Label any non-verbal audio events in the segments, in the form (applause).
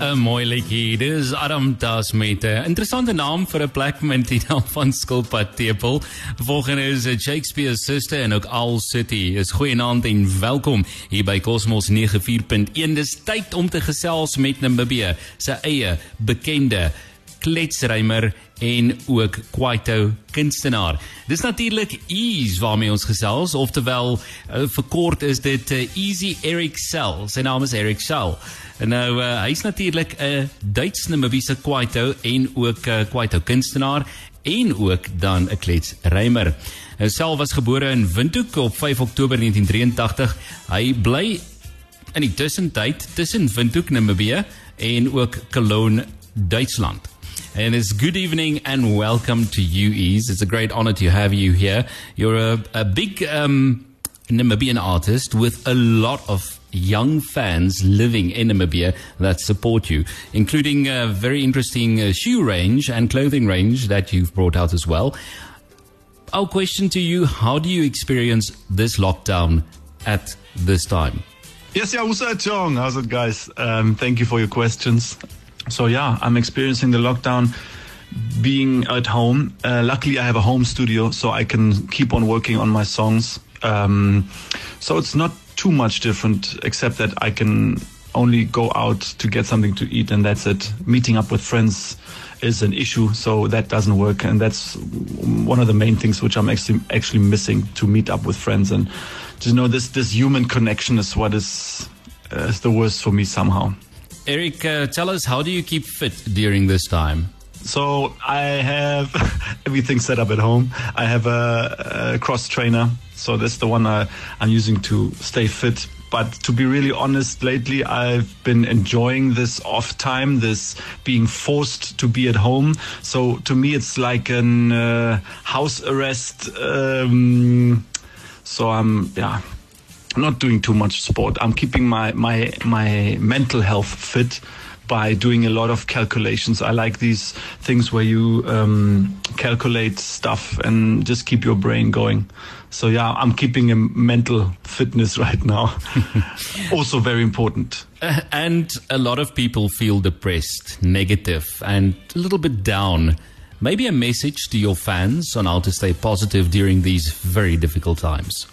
'n Mooi liedjie. Dis Adam Das met 'n interessante naam vir 'n plek met die naam van Skilpad Tepel. Volgende is Shakespeare Sister en ook Owl City. Is goeienaand en welkom hier by Cosmos 94.1. Dis tyd om te gesels met Namibië, sy eie bekende kletsrymer en ook kwaito kunstenaar. Dis natuurlik Ease waarmee ons gesels, oftewel uh, verkort is dit uh, Easy Eric Sell. Sy naam is Eric Sell. En nou uh, hy's natuurlik 'n Duits-Namibiese kwaito en ook 'n uh, kwaito kunstenaar en ook dan 'n kletsrymer. Hy self was gebore in Windhoek op 5 Oktober 1983. Hy bly in die tussentyd tussen Windhoek, Namibië en ook Cologne, Duitsland. And it's good evening and welcome to you, EES. It's a great honor to have you here. You're a, a big um, Namibian artist with a lot of young fans living in Namibia that support you, including a very interesting uh, shoe range and clothing range that you've brought out as well. Our question to you How do you experience this lockdown at this time? Yes, yeah, up, John? How's it, guys? Um, thank you for your questions. So, yeah, I'm experiencing the lockdown being at home. Uh, luckily, I have a home studio, so I can keep on working on my songs. Um, so, it's not too much different, except that I can only go out to get something to eat, and that's it. Meeting up with friends is an issue, so that doesn't work, and that's one of the main things which I'm actually actually missing to meet up with friends and to know this this human connection is what is uh, is the worst for me somehow. Eric, uh, tell us how do you keep fit during this time? So I have (laughs) everything set up at home. I have a, a cross trainer, so that's the one I, I'm using to stay fit. But to be really honest, lately I've been enjoying this off time, this being forced to be at home. So to me, it's like an uh, house arrest. Um, so I'm yeah not doing too much sport. I'm keeping my my my mental health fit by doing a lot of calculations. I like these things where you um, calculate stuff and just keep your brain going. So yeah, I'm keeping a mental fitness (laughs) right now. (laughs) also very important. Uh, and a lot of people feel depressed, negative, and a little bit down. Maybe a message to your fans on how to stay positive during these very difficult times.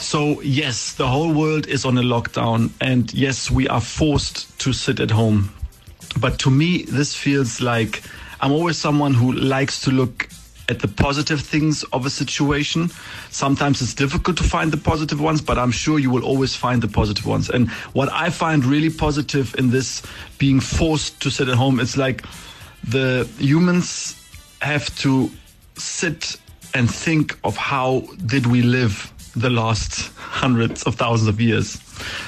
So, yes, the whole world is on a lockdown, and yes, we are forced to sit at home. But to me, this feels like I'm always someone who likes to look at the positive things of a situation. Sometimes it's difficult to find the positive ones, but I'm sure you will always find the positive ones. And what I find really positive in this being forced to sit at home, it's like the humans have to sit and think of how did we live the last hundreds of thousands of years.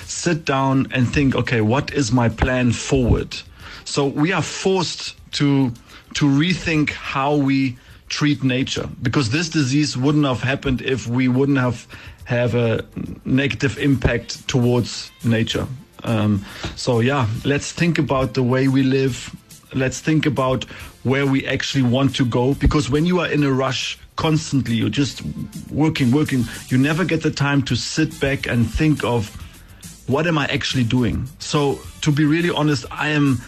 Sit down and think, okay, what is my plan forward? So we are forced to to rethink how we treat nature because this disease wouldn't have happened if we wouldn't have have a negative impact towards nature. Um, so yeah, let's think about the way we live. Let's think about where we actually want to go because when you are in a rush constantly, you're just working, working, you never get the time to sit back and think of what am I actually doing. So to be really honest, I am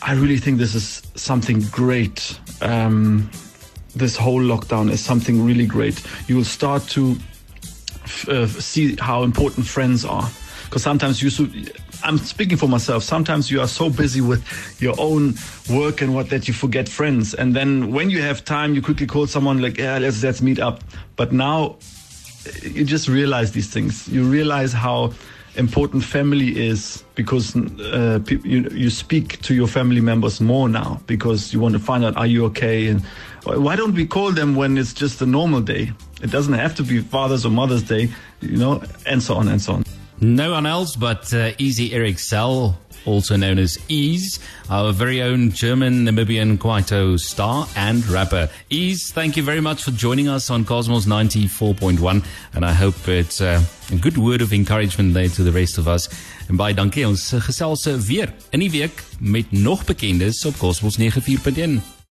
I really think this is something great. Um, this whole lockdown is something really great. You will start to uh, see how important friends are. Because sometimes you, I'm speaking for myself. Sometimes you are so busy with your own work and what that you forget friends. And then when you have time, you quickly call someone like, yeah, let's let's meet up. But now you just realize these things. You realize how important family is because uh, you, you speak to your family members more now because you want to find out are you okay and why don't we call them when it's just a normal day it doesn't have to be father's or mother's day you know and so on and so on no one else but uh, easy eric sell also known as EES, our very own German Namibian Kwaito star and rapper. EES, thank you very much for joining us on Kosmos 94.1 and I hope it's uh, a good word of encouragement there to the rest of us. En baie dankie ons gesels weer in die week met nog bekendes op Kosmos 94.1.